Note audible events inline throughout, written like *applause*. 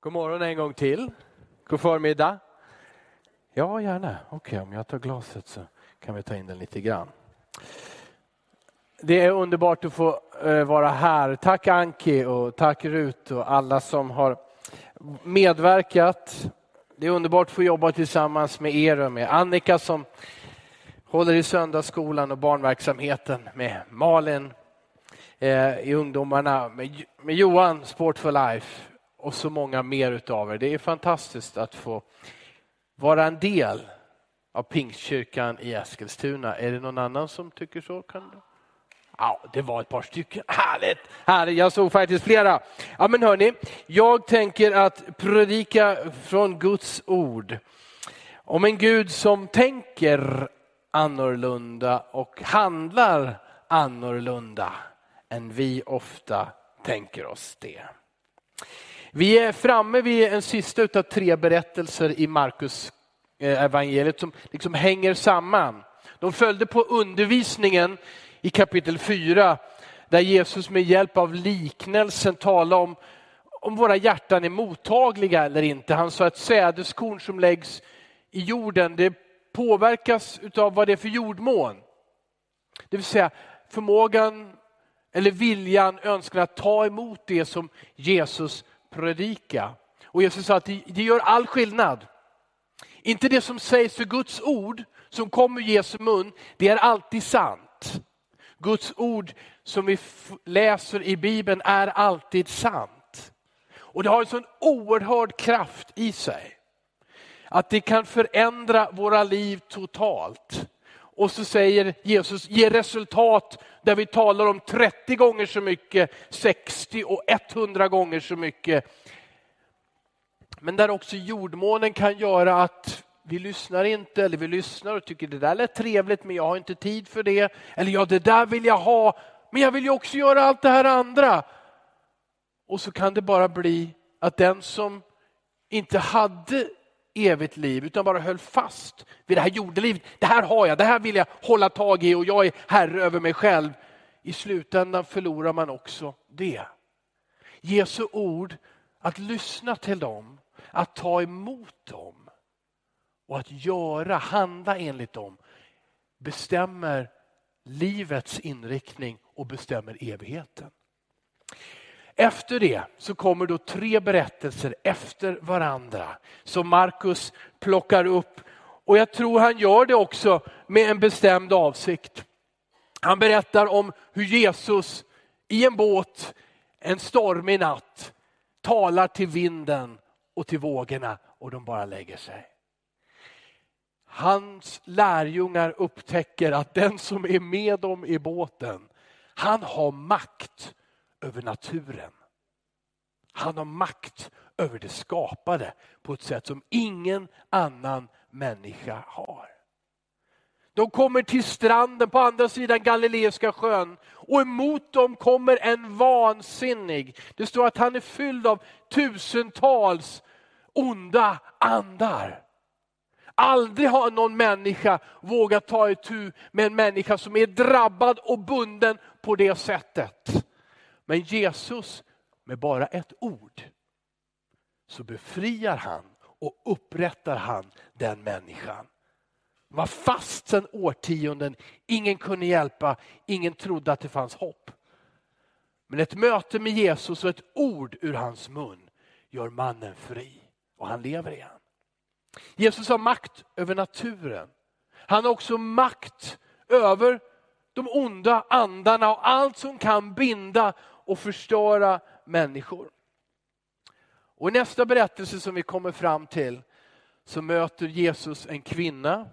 God morgon en gång till. God förmiddag. Ja, gärna. Okej, om jag tar glaset så kan vi ta in den lite grann. Det är underbart att få eh, vara här. Tack Anki och tack Rut och alla som har medverkat. Det är underbart att få jobba tillsammans med er och med Annika som håller i söndagsskolan och barnverksamheten med Malin eh, i ungdomarna, med Johan, Sport for Life och så många mer utav er. Det är fantastiskt att få vara en del av Pingstkyrkan i Eskilstuna. Är det någon annan som tycker så? Kan du? Ja, det var ett par stycken. Härligt! härligt. Jag såg faktiskt flera. Ja, men hörni, jag tänker att predika från Guds ord om en Gud som tänker annorlunda och handlar annorlunda än vi ofta tänker oss det. Vi är framme vid en sista av tre berättelser i Markus eh, evangeliet som liksom hänger samman. De följde på undervisningen i kapitel 4 där Jesus med hjälp av liknelsen talar om om våra hjärtan är mottagliga eller inte. Han sa att sädeskorn som läggs i jorden det påverkas av vad det är för jordmån. Det vill säga förmågan eller viljan, önskan att ta emot det som Jesus predika. Och Jesus sa att det, gör all skillnad. Inte det som sägs för Guds ord som kommer ur Jesu mun, det är alltid sant. Guds ord som vi läser i Bibeln är alltid sant. Och det har en sån oerhörd kraft i sig. Att det kan förändra våra liv totalt. Och så säger Jesus, ge resultat där vi talar om 30 gånger så mycket, 60 och 100 gånger så mycket. Men där också jordmånen kan göra att vi lyssnar inte, eller vi lyssnar och tycker det där lät trevligt men jag har inte tid för det. Eller ja, det där vill jag ha, men jag vill ju också göra allt det här andra. Och så kan det bara bli att den som inte hade evigt liv utan bara höll fast vid det här jordelivet. Det här har jag, det här vill jag hålla tag i och jag är herre över mig själv. I slutändan förlorar man också det. Jesu ord, att lyssna till dem, att ta emot dem och att göra, handla enligt dem bestämmer livets inriktning och bestämmer evigheten. Efter det så kommer då tre berättelser efter varandra som Markus plockar upp. Och jag tror han gör det också med en bestämd avsikt. Han berättar om hur Jesus i en båt en stormig natt talar till vinden och till vågorna och de bara lägger sig. Hans lärjungar upptäcker att den som är med dem i båten, han har makt över naturen. Han har makt över det skapade på ett sätt som ingen annan människa har. De kommer till stranden på andra sidan Galileiska sjön och emot dem kommer en vansinnig. Det står att han är fylld av tusentals onda andar. Aldrig har någon människa vågat ta itu med en människa som är drabbad och bunden på det sättet. Men Jesus, med bara ett ord, så befriar han och upprättar han den människan. Han var fast sedan årtionden, ingen kunde hjälpa, ingen trodde att det fanns hopp. Men ett möte med Jesus och ett ord ur hans mun gör mannen fri och han lever igen. Jesus har makt över naturen. Han har också makt över de onda andarna och allt som kan binda och förstöra människor. Och I nästa berättelse som vi kommer fram till så möter Jesus en kvinna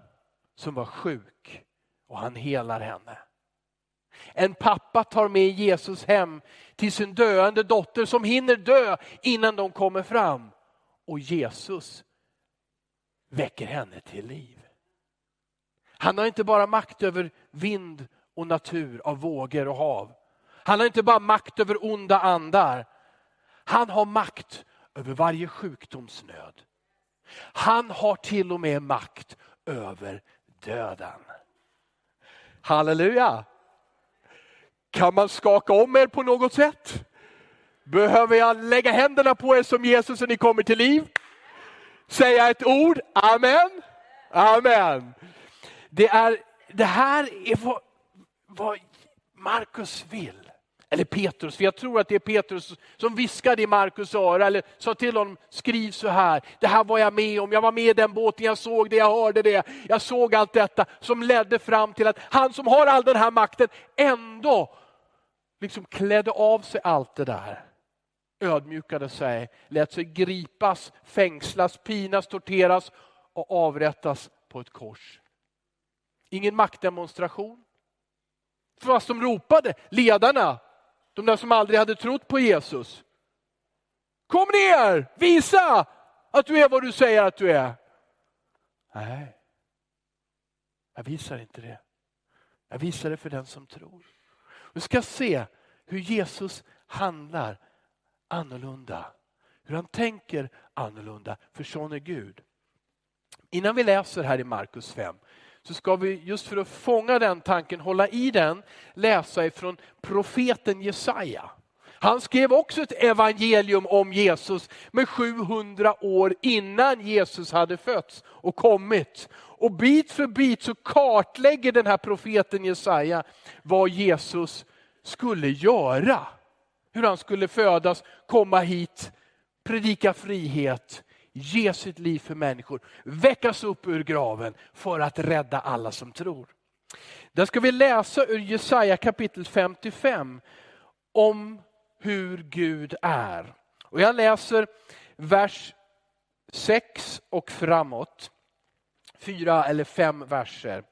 som var sjuk och han helar henne. En pappa tar med Jesus hem till sin döende dotter som hinner dö innan de kommer fram. Och Jesus väcker henne till liv. Han har inte bara makt över vind och natur, av vågor och hav. Han har inte bara makt över onda andar. Han har makt över varje sjukdomsnöd. Han har till och med makt över döden. Halleluja! Kan man skaka om er på något sätt? Behöver jag lägga händerna på er som Jesus så ni kommer till liv? Säga ett ord? Amen. Amen. Det, är, det här är vad, vad Markus vill. Eller Petrus, för jag tror att det är Petrus som viskade i Markus öra, eller sa till honom, skriv så här, det här var jag med om, jag var med i den båten, jag såg det, jag hörde det, jag såg allt detta som ledde fram till att han som har all den här makten ändå liksom klädde av sig allt det där. Ödmjukade sig, lät sig gripas, fängslas, pinas, torteras och avrättas på ett kors. Ingen maktdemonstration. Fast de ropade, ledarna, de där som aldrig hade trott på Jesus. Kom ner, visa att du är vad du säger att du är. Nej, jag visar inte det. Jag visar det för den som tror. Du ska se hur Jesus handlar annorlunda. Hur han tänker annorlunda, för sån är Gud. Innan vi läser här i Markus 5 så ska vi just för att fånga den tanken, hålla i den, läsa ifrån profeten Jesaja. Han skrev också ett evangelium om Jesus med 700 år innan Jesus hade fötts och kommit. Och bit för bit så kartlägger den här profeten Jesaja vad Jesus skulle göra. Hur han skulle födas, komma hit, predika frihet, ge sitt liv för människor, väckas upp ur graven för att rädda alla som tror. Där ska vi läsa ur Jesaja kapitel 55 om hur Gud är. Och jag läser vers 6 och framåt. Fyra eller fem verser.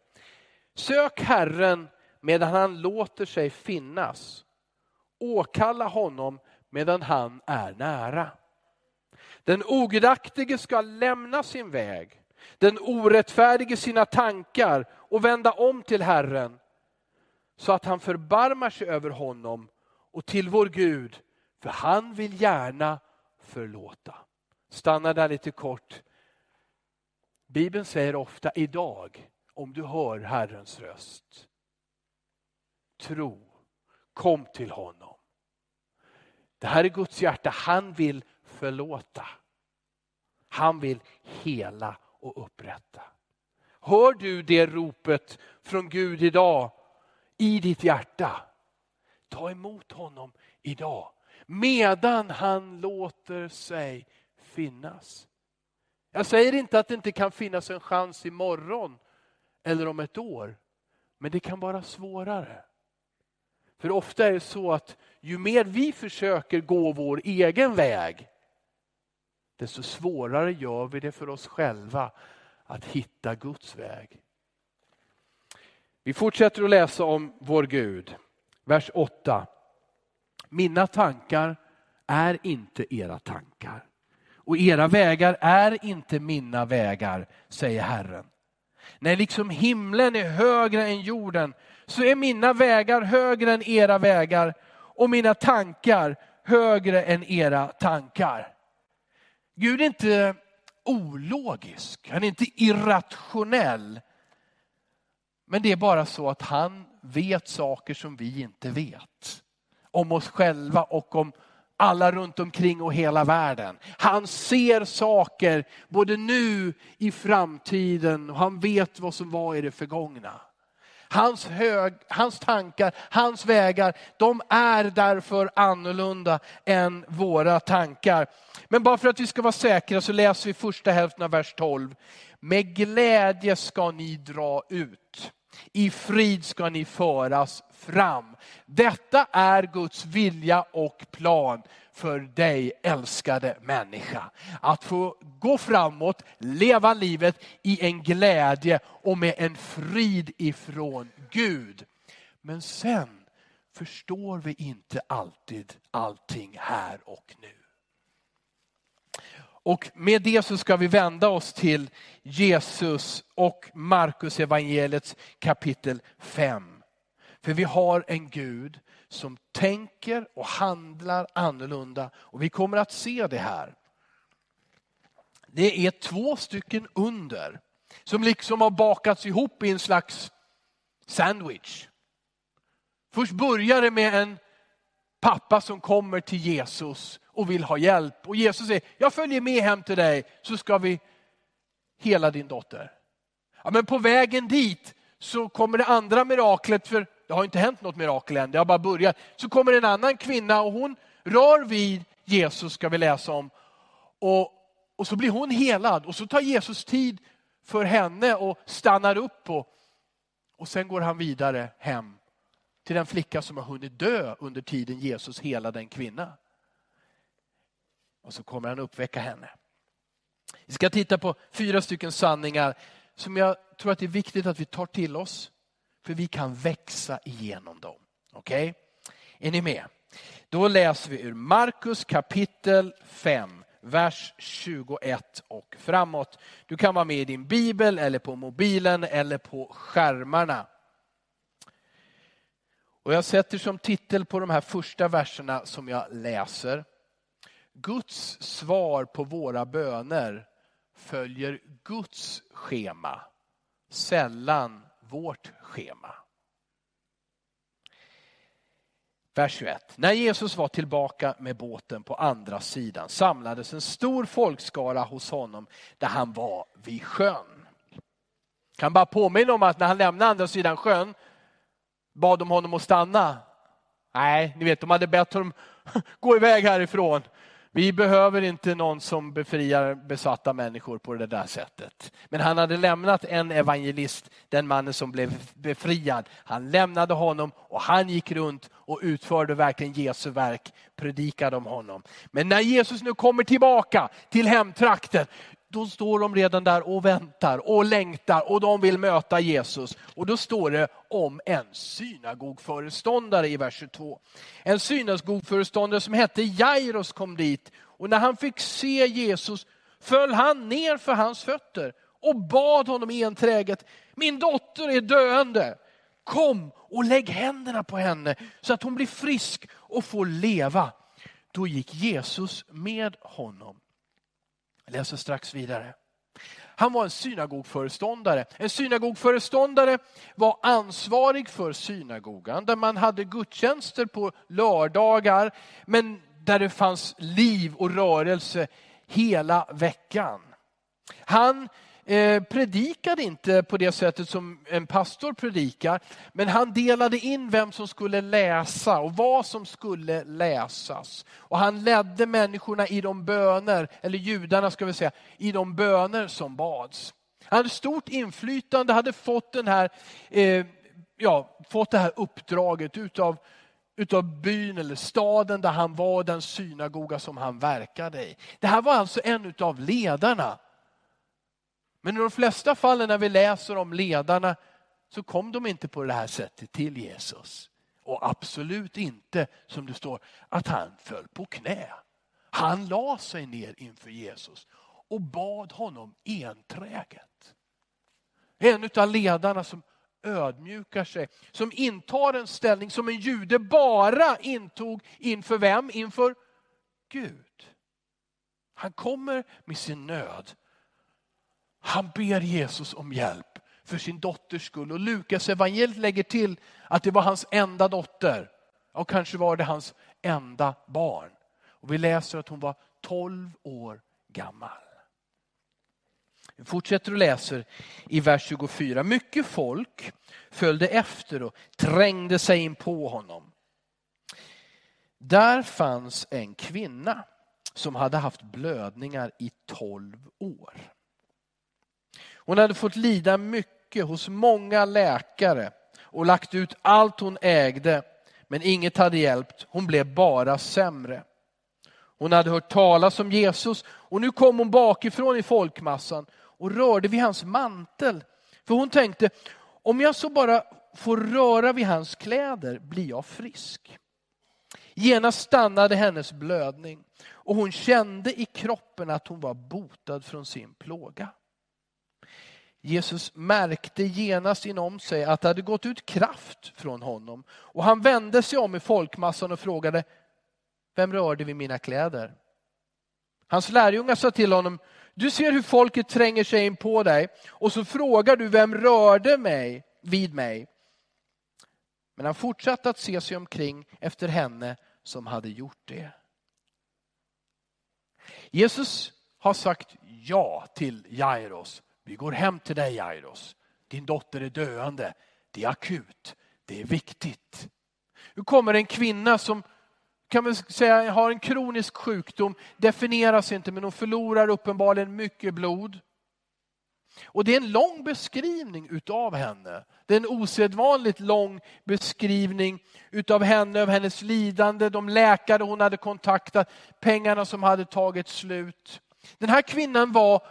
Sök Herren medan han låter sig finnas. Åkalla honom medan han är nära. Den ogudaktige ska lämna sin väg, den orättfärdige sina tankar och vända om till Herren så att han förbarmar sig över honom och till vår Gud, för han vill gärna förlåta. Stanna där lite kort. Bibeln säger ofta idag, om du hör Herrens röst, tro, kom till honom. Det här är Guds hjärta, han vill förlåta. Han vill hela och upprätta. Hör du det ropet från Gud idag i ditt hjärta? Ta emot honom idag medan han låter sig finnas. Jag säger inte att det inte kan finnas en chans imorgon eller om ett år, men det kan vara svårare. För ofta är det så att ju mer vi försöker gå vår egen väg, desto svårare gör vi det för oss själva att hitta Guds väg. Vi fortsätter att läsa om vår Gud. Vers 8. Mina tankar är inte era tankar och era vägar är inte mina vägar, säger Herren. När liksom himlen är högre än jorden så är mina vägar högre än era vägar och mina tankar högre än era tankar. Gud är inte ologisk, han är inte irrationell. Men det är bara så att han vet saker som vi inte vet. Om oss själva och om alla runt omkring och hela världen. Han ser saker både nu, i framtiden och han vet vad som var i det förgångna. Hans, hög, hans tankar, hans vägar, de är därför annorlunda än våra tankar. Men bara för att vi ska vara säkra så läser vi första hälften av vers 12. Med glädje ska ni dra ut. I frid ska ni föras fram. Detta är Guds vilja och plan för dig älskade människa. Att få gå framåt, leva livet i en glädje och med en frid ifrån Gud. Men sen förstår vi inte alltid allting här och nu. Och med det så ska vi vända oss till Jesus och Markus evangeliets kapitel 5. För vi har en Gud som tänker och handlar annorlunda. Och vi kommer att se det här. Det är två stycken under som liksom har bakats ihop i en slags sandwich. Först börjar det med en pappa som kommer till Jesus och vill ha hjälp. Och Jesus säger, jag följer med hem till dig så ska vi hela din dotter. Ja, men på vägen dit så kommer det andra miraklet, för det har inte hänt något mirakel än, det har bara börjat. Så kommer en annan kvinna och hon rör vid Jesus, ska vi läsa om. Och, och så blir hon helad och så tar Jesus tid för henne och stannar upp. Och, och sen går han vidare hem till den flicka som har hunnit dö under tiden Jesus helade en kvinna. Och så kommer han uppväcka henne. Vi ska titta på fyra stycken sanningar som jag tror att det är viktigt att vi tar till oss. För vi kan växa igenom dem. Okej? Okay? Är ni med? Då läser vi ur Markus kapitel 5, vers 21 och framåt. Du kan vara med i din bibel eller på mobilen eller på skärmarna. Och jag sätter som titel på de här första verserna som jag läser. Guds svar på våra böner följer Guds schema, sällan vårt schema. Vers 21. När Jesus var tillbaka med båten på andra sidan samlades en stor folkskara hos honom där han var vid sjön. Jag kan bara påminna om att när han lämnade andra sidan sjön bad de honom att stanna. Nej, ni vet de hade bett honom *laughs* gå iväg härifrån. Vi behöver inte någon som befriar besatta människor på det där sättet. Men han hade lämnat en evangelist, den mannen som blev befriad. Han lämnade honom och han gick runt och utförde verkligen Jesu verk, predikade om honom. Men när Jesus nu kommer tillbaka till hemtrakten, då står de redan där och väntar och längtar och de vill möta Jesus. Och då står det om en synagogföreståndare i vers 22. En synagogföreståndare som hette Jairus kom dit och när han fick se Jesus föll han ner för hans fötter och bad honom enträget, min dotter är döende. Kom och lägg händerna på henne så att hon blir frisk och får leva. Då gick Jesus med honom. Jag läser strax vidare. Han var en synagogföreståndare. En synagogföreståndare var ansvarig för synagogan där man hade gudstjänster på lördagar men där det fanns liv och rörelse hela veckan. Han Eh, predikade inte på det sättet som en pastor predikar, men han delade in vem som skulle läsa och vad som skulle läsas. Och han ledde människorna i de böner, eller judarna ska vi säga, i de böner som bads. Han hade stort inflytande, hade fått, den här, eh, ja, fått det här uppdraget utav utav byn eller staden där han var, den synagoga som han verkade i. Det här var alltså en av ledarna men i de flesta fallen när vi läser om ledarna så kom de inte på det här sättet till Jesus. Och absolut inte, som det står, att han föll på knä. Han la sig ner inför Jesus och bad honom enträget. En av ledarna som ödmjukar sig, som intar en ställning som en jude bara intog inför vem? Inför Gud. Han kommer med sin nöd han ber Jesus om hjälp för sin dotters skull. Och Lukas evangeliet lägger till att det var hans enda dotter. Och kanske var det hans enda barn. Och vi läser att hon var 12 år gammal. Vi fortsätter och läser i vers 24. Mycket folk följde efter och trängde sig in på honom. Där fanns en kvinna som hade haft blödningar i 12 år. Hon hade fått lida mycket hos många läkare och lagt ut allt hon ägde, men inget hade hjälpt. Hon blev bara sämre. Hon hade hört talas om Jesus och nu kom hon bakifrån i folkmassan och rörde vid hans mantel. För hon tänkte, om jag så bara får röra vid hans kläder blir jag frisk. Genast stannade hennes blödning och hon kände i kroppen att hon var botad från sin plåga. Jesus märkte genast inom sig att det hade gått ut kraft från honom. Och han vände sig om i folkmassan och frågade, vem rörde vid mina kläder? Hans lärjungar sa till honom, du ser hur folket tränger sig in på dig och så frågar du, vem rörde mig vid mig? Men han fortsatte att se sig omkring efter henne som hade gjort det. Jesus har sagt ja till Jairos. Vi går hem till dig Jairos. Din dotter är döende. Det är akut. Det är viktigt. Nu kommer en kvinna som kan man säga har en kronisk sjukdom, definieras inte men hon förlorar uppenbarligen mycket blod. Och det är en lång beskrivning utav henne. Det är en osedvanligt lång beskrivning utav henne, av hennes lidande, de läkare hon hade kontaktat, pengarna som hade tagit slut. Den här kvinnan var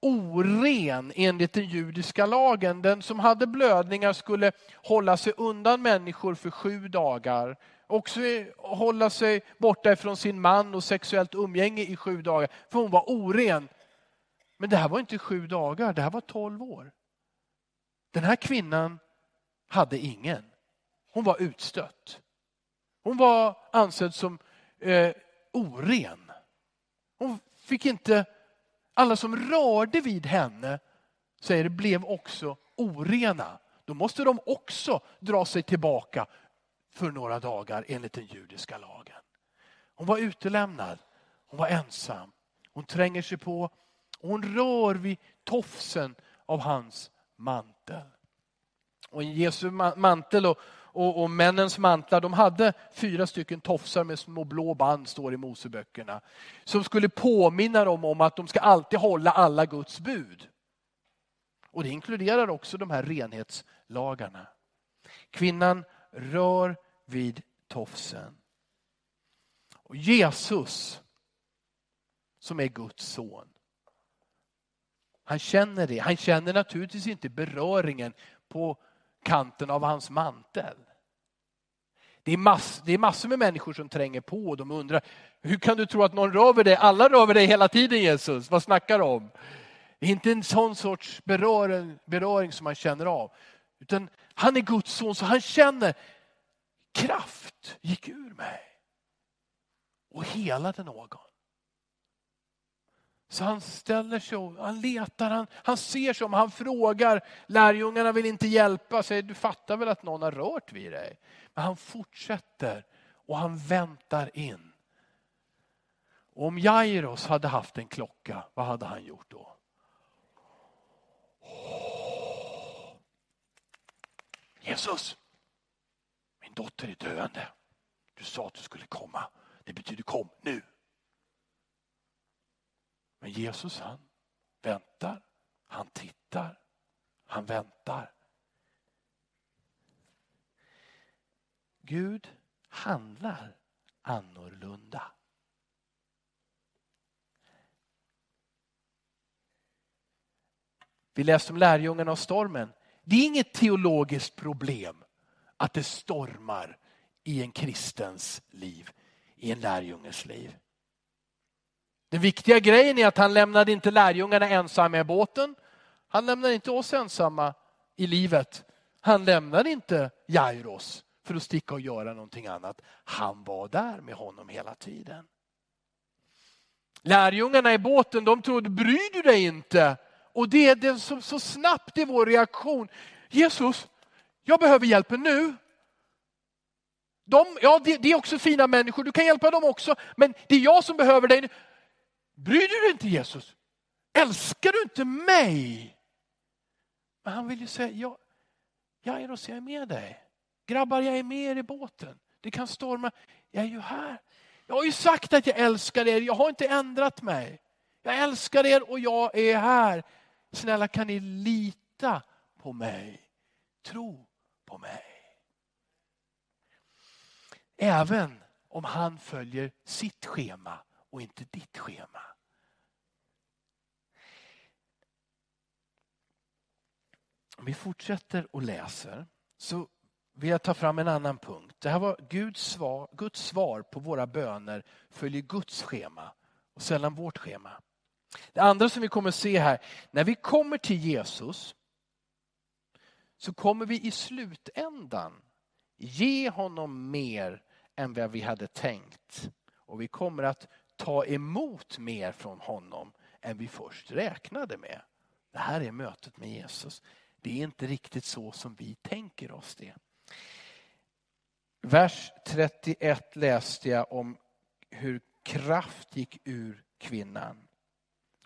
oren enligt den judiska lagen. Den som hade blödningar skulle hålla sig undan människor för sju dagar. Också hålla sig borta ifrån sin man och sexuellt umgänge i sju dagar. För hon var oren. Men det här var inte sju dagar, det här var tolv år. Den här kvinnan hade ingen. Hon var utstött. Hon var ansedd som eh, oren. Hon fick inte, alla som rörde vid henne säger det blev också orena. Då måste de också dra sig tillbaka för några dagar enligt den judiska lagen. Hon var utelämnad, hon var ensam. Hon tränger sig på och hon rör vid tofsen av hans mantel. Och Jesu mantel och, och, och, männens mantlar, de hade fyra stycken tofsar med små blå band, står i Moseböckerna. Som skulle påminna dem om att de ska alltid hålla alla Guds bud. Och det inkluderar också de här renhetslagarna. Kvinnan rör vid tofsen. Och Jesus, som är Guds son, han känner det. Han känner naturligtvis inte beröringen på kanten av hans mantel. Det är, mass, det är massor med människor som tränger på och de undrar, hur kan du tro att någon rör vid dig? Alla rör vid dig hela tiden Jesus, vad snackar du om? Det är inte en sån sorts beröring, beröring som man känner av. Utan han är Guds son så han känner, kraft gick ur mig och helade någon. Så han ställer sig och han letar, han, han ser sig om, han frågar. Lärjungarna vill inte hjälpa, säger du fattar väl att någon har rört vid dig? Men han fortsätter och han väntar in. Och om Jairos hade haft en klocka, vad hade han gjort då? *gasps* Jesus, min dotter är döende. Du sa att du skulle komma. Det betyder kom nu. Men Jesus han väntar, han tittar, han väntar. Gud handlar annorlunda. Vi läste om lärjungarna och stormen. Det är inget teologiskt problem att det stormar i en kristens liv, i en lärjunges liv. Den viktiga grejen är att han lämnade inte lärjungarna ensamma i båten. Han lämnade inte oss ensamma i livet. Han lämnade inte Jairos för att sticka och göra någonting annat. Han var där med honom hela tiden. Lärjungarna i båten de trodde, bryr du dig inte? Och det är det som så snabbt är vår reaktion. Jesus, jag behöver hjälpen nu. De, ja, det, det, är också fina människor, du kan hjälpa dem också, men det är jag som behöver dig. Bryr du dig inte Jesus? Älskar du inte mig? Men han vill ju säga, ja, Jairus jag är med dig. Grabbar jag är med er i båten. Det kan storma. Jag är ju här. Jag har ju sagt att jag älskar er, jag har inte ändrat mig. Jag älskar er och jag är här. Snälla kan ni lita på mig? Tro på mig. Även om han följer sitt schema och inte ditt schema. Om vi fortsätter och läser så vill jag ta fram en annan punkt. Det här var Guds svar, Guds svar på våra böner följer Guds schema och sällan vårt schema. Det andra som vi kommer se här, när vi kommer till Jesus så kommer vi i slutändan ge honom mer än vad vi hade tänkt. Och vi kommer att ta emot mer från honom än vi först räknade med. Det här är mötet med Jesus. Det är inte riktigt så som vi tänker oss det. Vers 31 läste jag om hur kraft gick ur kvinnan.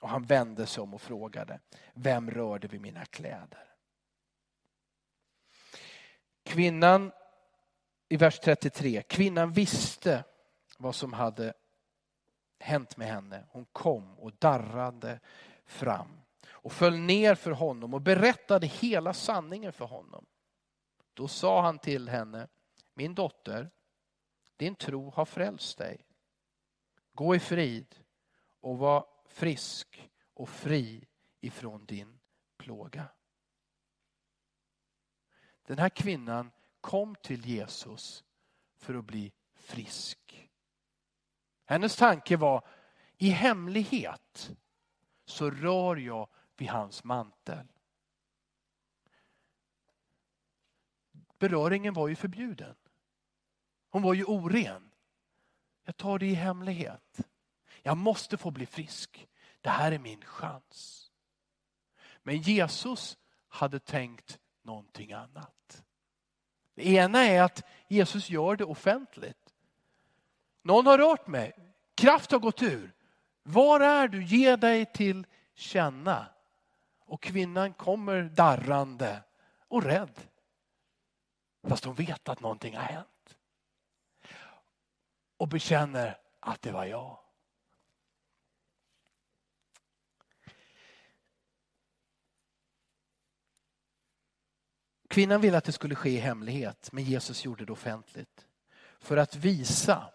Och han vände sig om och frågade, vem rörde vid mina kläder? Kvinnan, i vers 33, kvinnan visste vad som hade hänt med henne. Hon kom och darrade fram och föll ner för honom och berättade hela sanningen för honom. Då sa han till henne, min dotter, din tro har frälst dig. Gå i frid och var frisk och fri ifrån din plåga. Den här kvinnan kom till Jesus för att bli frisk. Hennes tanke var, i hemlighet så rör jag vid hans mantel. Beröringen var ju förbjuden. Hon var ju oren. Jag tar det i hemlighet. Jag måste få bli frisk. Det här är min chans. Men Jesus hade tänkt någonting annat. Det ena är att Jesus gör det offentligt. Någon har rört mig. Kraft har gått ur. Var är du? Ge dig till känna. Och kvinnan kommer darrande och rädd. Fast hon vet att någonting har hänt. Och bekänner att det var jag. Kvinnan ville att det skulle ske i hemlighet, men Jesus gjorde det offentligt. För att visa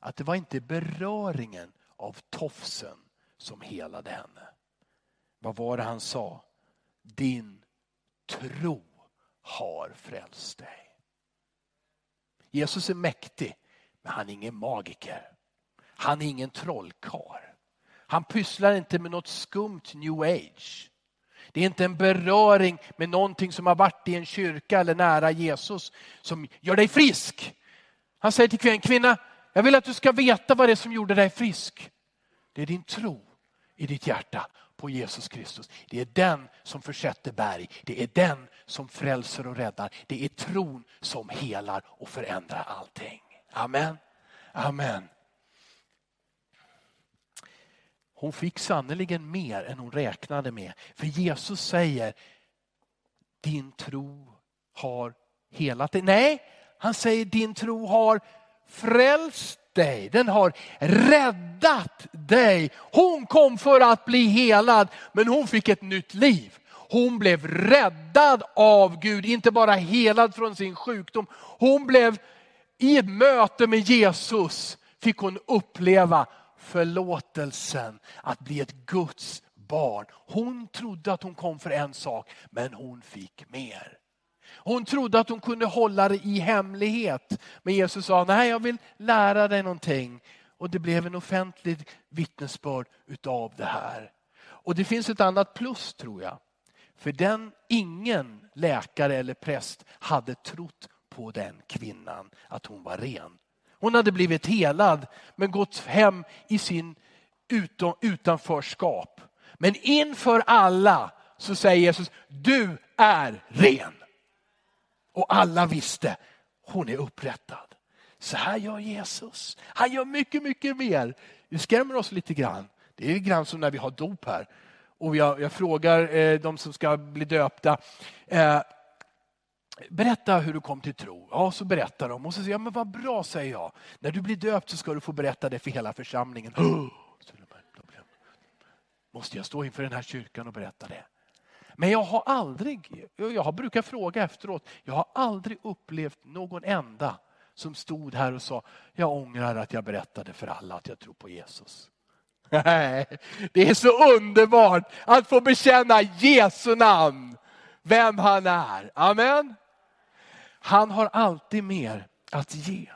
att det var inte beröringen av tofsen som helade henne. Vad var det han sa? Din tro har frälst dig. Jesus är mäktig, men han är ingen magiker. Han är ingen trollkar. Han pysslar inte med något skumt new age. Det är inte en beröring med någonting som har varit i en kyrka eller nära Jesus som gör dig frisk. Han säger till kvinnan, kvinna, jag vill att du ska veta vad det är som gjorde dig frisk. Det är din tro i ditt hjärta på Jesus Kristus. Det är den som försätter berg. Det är den som frälser och räddar. Det är tron som helar och förändrar allting. Amen. Amen. Hon fick sannerligen mer än hon räknade med. För Jesus säger, din tro har helat dig. Nej, han säger din tro har frälst dig. Den har räddat dig. Hon kom för att bli helad, men hon fick ett nytt liv. Hon blev räddad av Gud, inte bara helad från sin sjukdom. Hon blev i ett möte med Jesus fick hon uppleva förlåtelsen, att bli ett Guds barn. Hon trodde att hon kom för en sak, men hon fick mer. Hon trodde att hon kunde hålla det i hemlighet. Men Jesus sa, nej jag vill lära dig någonting. Och det blev en offentlig vittnesbörd utav det här. Och det finns ett annat plus tror jag. För den, ingen läkare eller präst hade trott på den kvinnan, att hon var ren. Hon hade blivit helad men gått hem i sin utanförskap. Men inför alla så säger Jesus, du är ren. Och alla visste, hon är upprättad. Så här gör Jesus. Han gör mycket, mycket mer. Det skrämmer oss lite grann. Det är grann som när vi har dop här. Och jag, jag frågar eh, de som ska bli döpta. Eh, berätta hur du kom till tro. Ja, så berättar de. Och så säger jag, men vad bra säger jag. När du blir döpt så ska du få berätta det för hela församlingen. *gasps* Måste jag stå inför den här kyrkan och berätta det? Men jag har aldrig, jag brukar fråga efteråt, jag har aldrig upplevt någon enda som stod här och sa, jag ångrar att jag berättade för alla att jag tror på Jesus. Nej, det är så underbart att få bekänna Jesu namn, vem han är. Amen. Han har alltid mer att ge.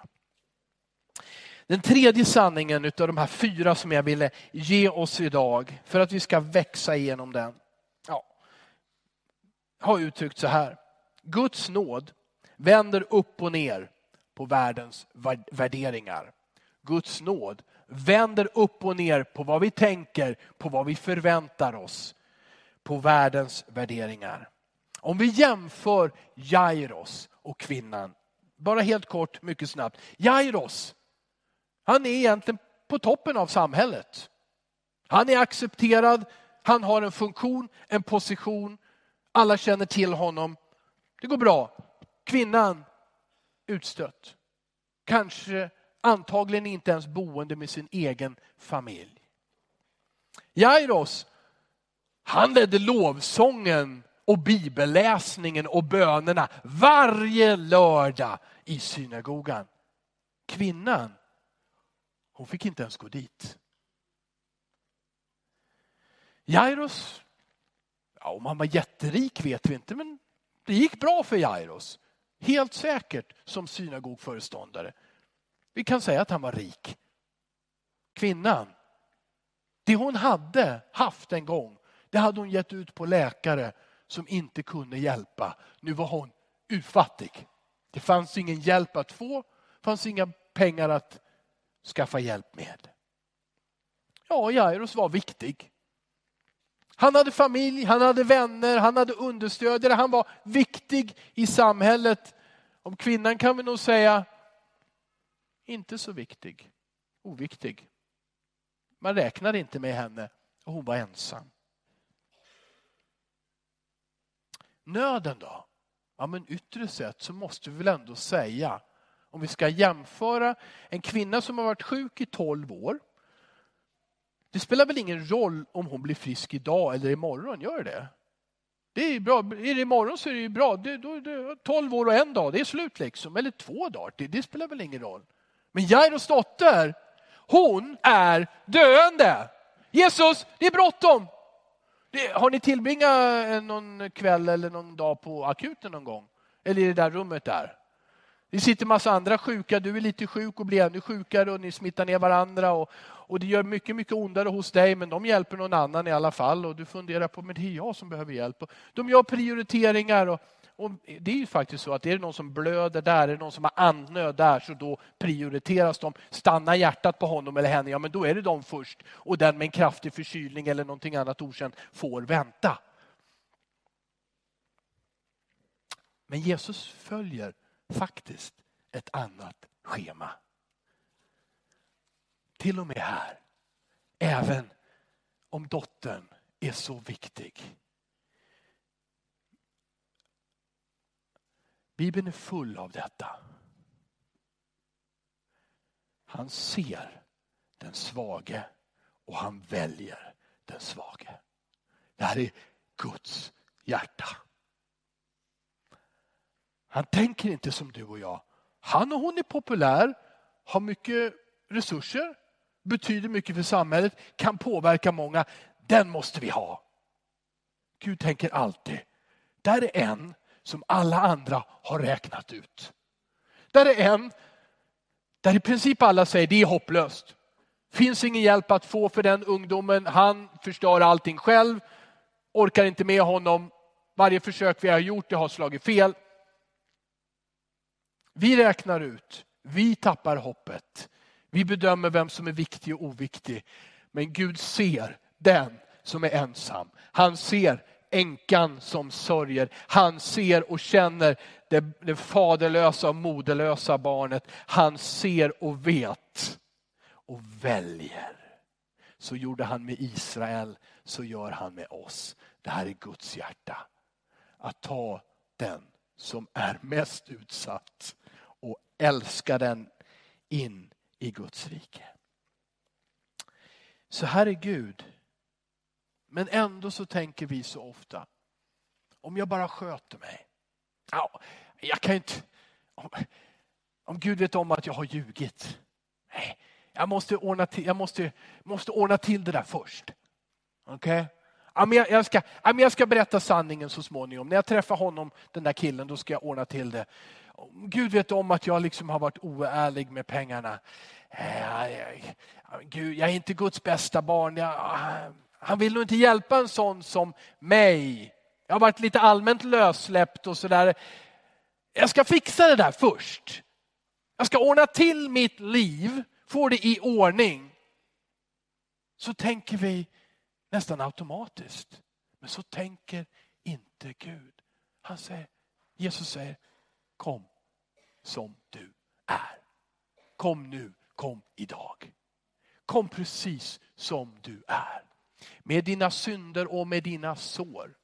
Den tredje sanningen av de här fyra som jag ville ge oss idag för att vi ska växa igenom den har uttryckt så här. Guds nåd vänder upp och ner på världens värderingar. Guds nåd vänder upp och ner på vad vi tänker, på vad vi förväntar oss, på världens värderingar. Om vi jämför Jairos och kvinnan Bara helt kort, mycket snabbt. Jairos, han är egentligen på toppen av samhället. Han är accepterad, han har en funktion, en position. Alla känner till honom. Det går bra. Kvinnan utstött. Kanske antagligen inte ens boende med sin egen familj. Jairos, han ledde lovsången och bibelläsningen och bönerna varje lördag i synagogan. Kvinnan, hon fick inte ens gå dit. Jairos, ja, om han var jätterik vet vi inte, men det gick bra för Jairos. Helt säkert som synagogföreståndare. Vi kan säga att han var rik. Kvinnan, det hon hade haft en gång, det hade hon gett ut på läkare som inte kunde hjälpa. Nu var hon utfattig. Det fanns ingen hjälp att få, det fanns inga pengar att skaffa hjälp med. Ja, Jairus var viktig. Han hade familj, han hade vänner, han hade understödjare, han var viktig i samhället. Om kvinnan kan vi nog säga, inte så viktig, oviktig. Man räknade inte med henne och hon var ensam. Nöden då? Ja men yttre sett så måste vi väl ändå säga, om vi ska jämföra en kvinna som har varit sjuk i 12 år. Det spelar väl ingen roll om hon blir frisk idag eller imorgon, gör det? Det är bra. Är det imorgon så är det ju bra. Det, då, det, 12 år och en dag, det är slut liksom. Eller två dagar, det, det spelar väl ingen roll. Men Jairos dotter, hon är döende. Jesus, det är bråttom. Har ni tillbringat eh, någon kväll eller någon dag på akuten någon gång? Eller i det där rummet där? Det sitter massa andra sjuka, du är lite sjuk och blir ännu sjukare och ni smittar ner varandra och, och det gör mycket, mycket ondare hos dig men de hjälper någon annan i alla fall och du funderar på, men det är jag som behöver hjälp. Och de gör prioriteringar och, och det är ju faktiskt så att är det någon som blöder där, är det någon som har andnöd där så då prioriteras de. Stannar hjärtat på honom eller henne, ja men då är det de först och den med en kraftig förkylning eller någonting annat okänt får vänta. Men Jesus följer faktiskt ett annat schema. Till och med här. Även om dottern är så viktig. Bibeln är full av detta. Han ser den svage och han väljer den svage. Det här är Guds hjärta. Han tänker inte som du och jag. Han och hon är populär, har mycket resurser, betyder mycket för samhället, kan påverka många. Den måste vi ha. Gud tänker alltid, där är en som alla andra har räknat ut. Där är en där i princip alla säger det är hopplöst. Finns ingen hjälp att få för den ungdomen. Han förstör allting själv. Orkar inte med honom. Varje försök vi har gjort det har slagit fel. Vi räknar ut, vi tappar hoppet. Vi bedömer vem som är viktig och oviktig. Men Gud ser den som är ensam. Han ser änkan som sörjer. Han ser och känner det, det faderlösa och moderlösa barnet. Han ser och vet och väljer. Så gjorde han med Israel, så gör han med oss. Det här är Guds hjärta. Att ta den som är mest utsatt älska den in i Guds rike. Så här är Gud. Men ändå så tänker vi så ofta, om jag bara sköter mig. Ja, jag kan inte, om, om Gud vet om att jag har ljugit. Nej, jag måste ordna till, jag måste, måste ordna till det där först. Okej? Okay? Ja, men jag, jag, ska, ja, men jag ska berätta sanningen så småningom. När jag träffar honom, den där killen, då ska jag ordna till det. Gud vet om att jag liksom har varit oärlig med pengarna. Eh, Gud, jag är inte Guds bästa barn. Jag, han vill nog inte hjälpa en sån som mig. Jag har varit lite allmänt lössläppt och sådär. Jag ska fixa det där först. Jag ska ordna till mitt liv, få det i ordning. Så tänker vi nästan automatiskt. Men så tänker inte Gud. Han säger, Jesus säger, kom, som du är. Kom nu, kom idag. Kom precis som du är. Med dina synder och med dina sår.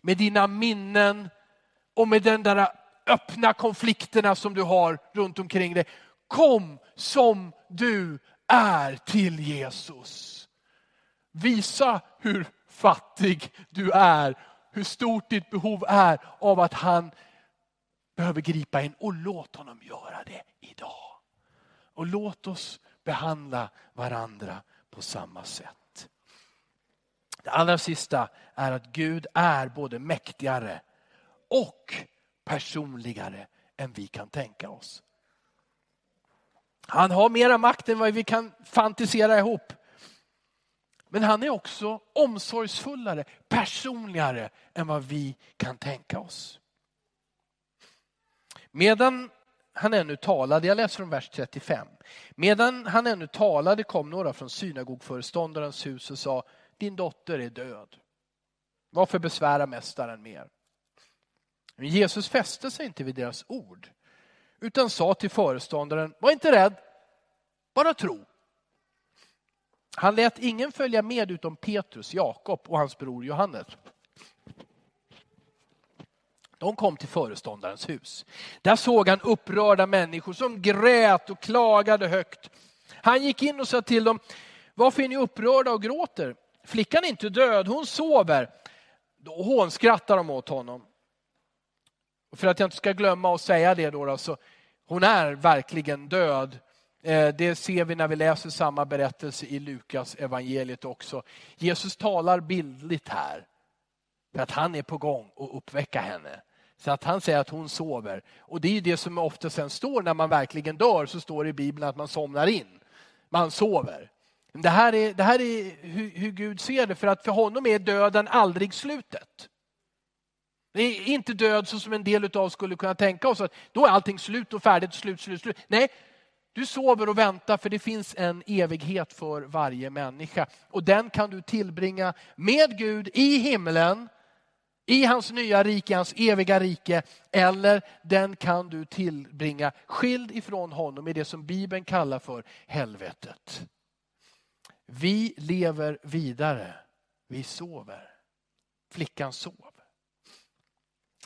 Med dina minnen och med den där öppna konflikterna som du har runt omkring dig. Kom som du är till Jesus. Visa hur fattig du är, hur stort ditt behov är av att han behöver gripa in och låt honom göra det idag. Och låt oss behandla varandra på samma sätt. Det allra sista är att Gud är både mäktigare och personligare än vi kan tänka oss. Han har mera makt än vad vi kan fantisera ihop. Men han är också omsorgsfullare, personligare än vad vi kan tänka oss. Medan han ännu talade, jag läser från vers 35. Medan han ännu talade kom några från synagogföreståndarens hus och sa, din dotter är död. Varför besvära mästaren mer? Men Jesus fäste sig inte vid deras ord, utan sa till föreståndaren, var inte rädd, bara tro. Han lät ingen följa med utom Petrus, Jakob och hans bror Johannes. De kom till föreståndarens hus. Där såg han upprörda människor som grät och klagade högt. Han gick in och sa till dem, varför är ni upprörda och gråter? Flickan är inte död, hon sover. Då hånskrattar de åt honom. För att jag inte ska glömma att säga det då, då så hon är verkligen död. Eh, det ser vi när vi läser samma berättelse i Lukas evangeliet också. Jesus talar bildligt här. För att han är på gång att uppväcka henne. Så att han säger att hon sover. Och det är det som ofta sen står när man verkligen dör, så står det i Bibeln att man somnar in. Man sover. Det här är, det här är hur, hur Gud ser det, för att för honom är döden aldrig slutet. Det är inte död så som en del av oss skulle kunna tänka oss, att då är allting slut och färdigt, slut, slut, slut. Nej, du sover och väntar för det finns en evighet för varje människa. Och den kan du tillbringa med Gud i himlen i hans nya rike, hans eviga rike. Eller den kan du tillbringa skild ifrån honom i det som Bibeln kallar för helvetet. Vi lever vidare, vi sover. Flickan sov.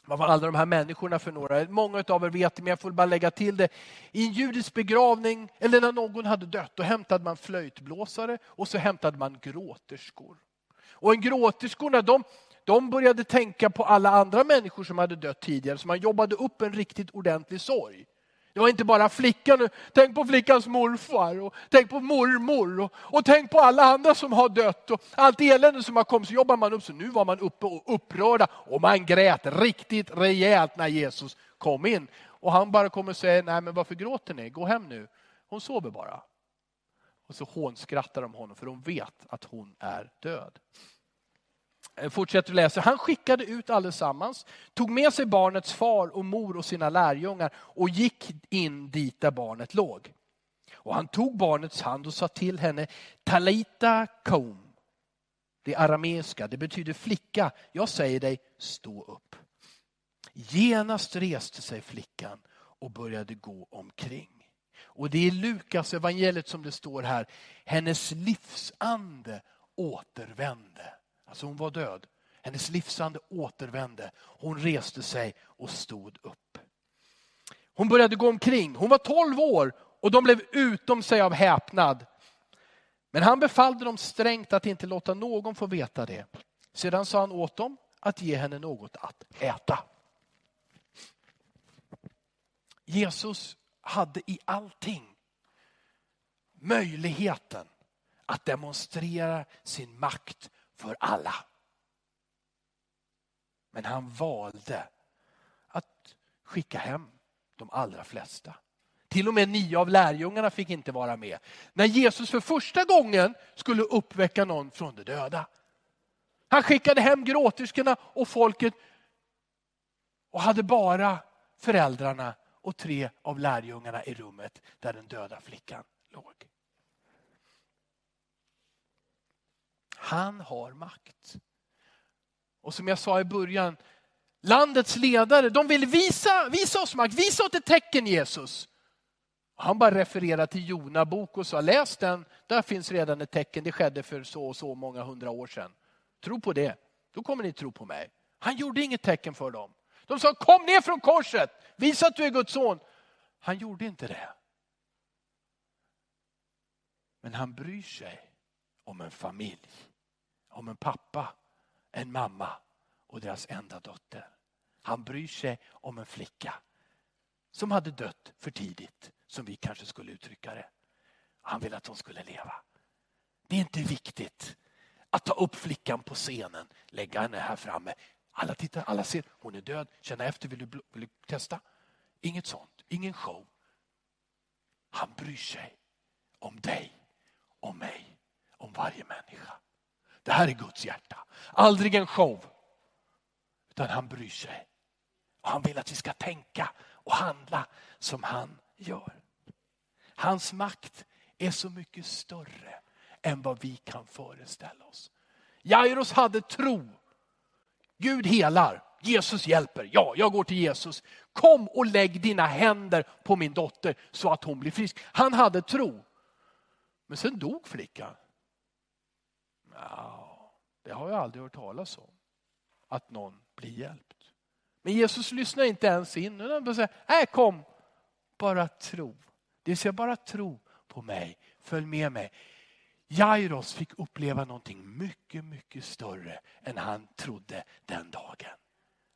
Vad var alla de här människorna för några? Många av er vet det, men jag får bara lägga till det. I en judisk begravning, eller när någon hade dött, då hämtade man flöjtblåsare och så hämtade man gråterskor. Och en gråterskorna, de, de började tänka på alla andra människor som hade dött tidigare, så man jobbade upp en riktigt ordentlig sorg. Det var inte bara flickan, tänk på flickans morfar, och tänk på mormor och, och tänk på alla andra som har dött och allt elände som har kommit. Så jobbar man upp, så nu var man uppe och upprörda och man grät riktigt rejält när Jesus kom in. Och han bara kommer och säger, nej men varför gråter ni? Gå hem nu. Hon sover bara. Och så hånskrattar de honom för de vet att hon är död. Eh, fortsätter läsa. Han skickade ut allesammans, tog med sig barnets far och mor och sina lärjungar och gick in dit där barnet låg. Och han tog barnets hand och sa till henne, Talita kom. Det arameiska, det betyder flicka. Jag säger dig, stå upp. Genast reste sig flickan och började gå omkring. Och det är Lukas evangeliet som det står här, hennes livsande återvände. Alltså hon var död. Hennes livsande återvände. Hon reste sig och stod upp. Hon började gå omkring. Hon var 12 år och de blev utom sig av häpnad. Men han befallde dem strängt att inte låta någon få veta det. Sedan sa han åt dem att ge henne något att äta. Jesus hade i allting möjligheten att demonstrera sin makt för alla. Men han valde att skicka hem de allra flesta. Till och med nio av lärjungarna fick inte vara med. När Jesus för första gången skulle uppväcka någon från de döda. Han skickade hem gråterskorna och folket och hade bara föräldrarna och tre av lärjungarna i rummet där den döda flickan låg. Han har makt. Och som jag sa i början, landets ledare, de vill visa, visa oss makt, visa oss ett tecken Jesus. Han bara refererar till Jona bok och sa läs den, där finns redan ett tecken, det skedde för så och så många hundra år sedan. Tro på det, då kommer ni tro på mig. Han gjorde inget tecken för dem. De sa kom ner från korset, visa att du är Guds son. Han gjorde inte det. Men han bryr sig om en familj, om en pappa, en mamma och deras enda dotter. Han bryr sig om en flicka som hade dött för tidigt, som vi kanske skulle uttrycka det. Han vill att hon skulle leva. Det är inte viktigt att ta upp flickan på scenen, lägga henne här framme. Alla tittar, alla ser, hon är död, känna efter, vill du, vill du testa? Inget sånt, ingen show. Han bryr sig om dig, om mig, om varje människa. Det här är Guds hjärta. Aldrig en show. Utan han bryr sig. Och han vill att vi ska tänka och handla som han gör. Hans makt är så mycket större än vad vi kan föreställa oss. Jairus hade tro. Gud helar, Jesus hjälper. Ja, jag går till Jesus. Kom och lägg dina händer på min dotter så att hon blir frisk. Han hade tro. Men sen dog flickan. Ja, det har jag aldrig hört talas om. Att någon blir hjälpt. Men Jesus lyssnar inte ens in. Han bara säger, nej kom, bara tro. Det vill säga bara tro på mig, följ med mig. Jairos fick uppleva någonting mycket, mycket större än han trodde den dagen.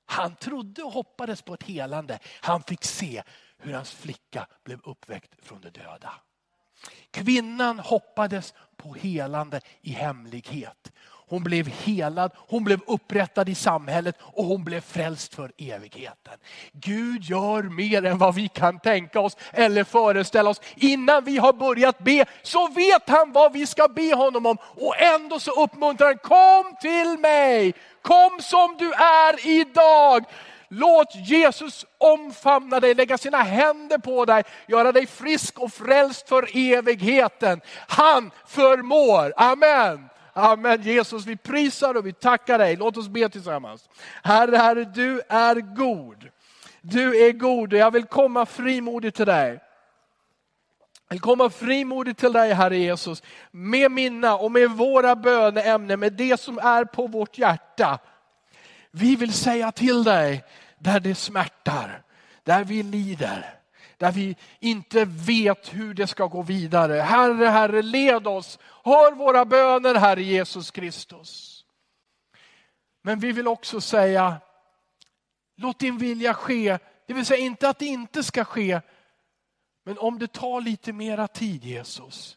Han trodde och hoppades på ett helande. Han fick se hur hans flicka blev uppväckt från de döda. Kvinnan hoppades på helande i hemlighet. Hon blev helad, hon blev upprättad i samhället och hon blev frälst för evigheten. Gud gör mer än vad vi kan tänka oss eller föreställa oss. Innan vi har börjat be så vet han vad vi ska be honom om. Och ändå så uppmuntrar han, kom till mig, kom som du är idag. Låt Jesus omfamna dig, lägga sina händer på dig, göra dig frisk och frälst för evigheten. Han förmår, amen. Amen. Jesus, vi prisar och vi tackar dig. Låt oss be tillsammans. Herre, Herre, du är god. Du är god och jag vill komma frimodigt till dig. Jag vill komma frimodigt till dig, Herre Jesus, med mina och med våra böneämnen, med det som är på vårt hjärta. Vi vill säga till dig där det smärtar, där vi lider, där vi inte vet hur det ska gå vidare. Herre, Herre, led oss. Hör våra böner, Herre Jesus Kristus. Men vi vill också säga, låt din vilja ske. Det vill säga inte att det inte ska ske, men om det tar lite mera tid Jesus,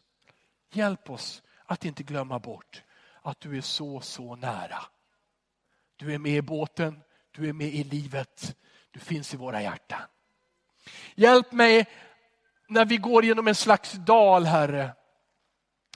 hjälp oss att inte glömma bort att du är så, så nära. Du är med i båten, du är med i livet, du finns i våra hjärtan. Hjälp mig när vi går genom en slags dal, Herre,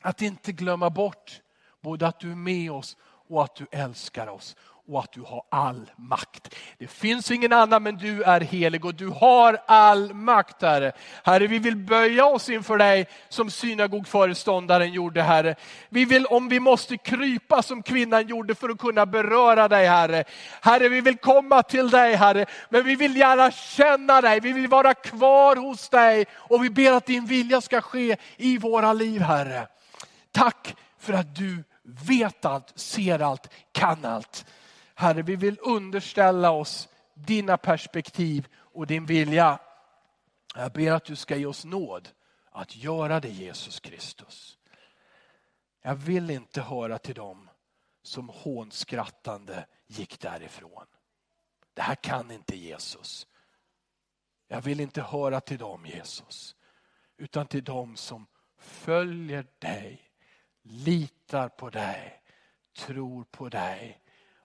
att inte glömma bort både att du är med oss och att du älskar oss och att du har all makt. Det finns ingen annan men du är helig och du har all makt Herre. Herre vi vill böja oss inför dig som synagogföreståndaren gjorde Herre. Vi vill om vi måste krypa som kvinnan gjorde för att kunna beröra dig Herre. Herre vi vill komma till dig Herre men vi vill gärna känna dig, vi vill vara kvar hos dig och vi ber att din vilja ska ske i våra liv Herre. Tack för att du vet allt, ser allt, kan allt. Herre, vi vill underställa oss dina perspektiv och din vilja. Jag ber att du ska ge oss nåd att göra det Jesus Kristus. Jag vill inte höra till dem som hånskrattande gick därifrån. Det här kan inte Jesus. Jag vill inte höra till dem Jesus, utan till dem som följer dig, litar på dig, tror på dig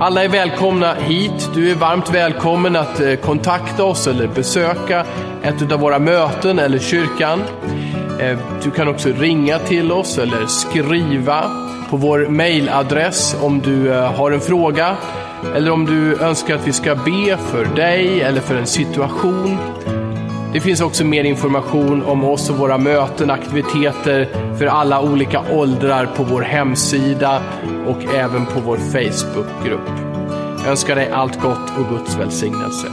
Alla är välkomna hit. Du är varmt välkommen att eh, kontakta oss eller besöka ett av våra möten eller kyrkan. Eh, du kan också ringa till oss eller skriva på vår mailadress om du eh, har en fråga eller om du önskar att vi ska be för dig eller för en situation. Det finns också mer information om oss och våra möten, aktiviteter för alla olika åldrar på vår hemsida och även på vår Facebookgrupp. Jag önskar dig allt gott och Guds välsignelse.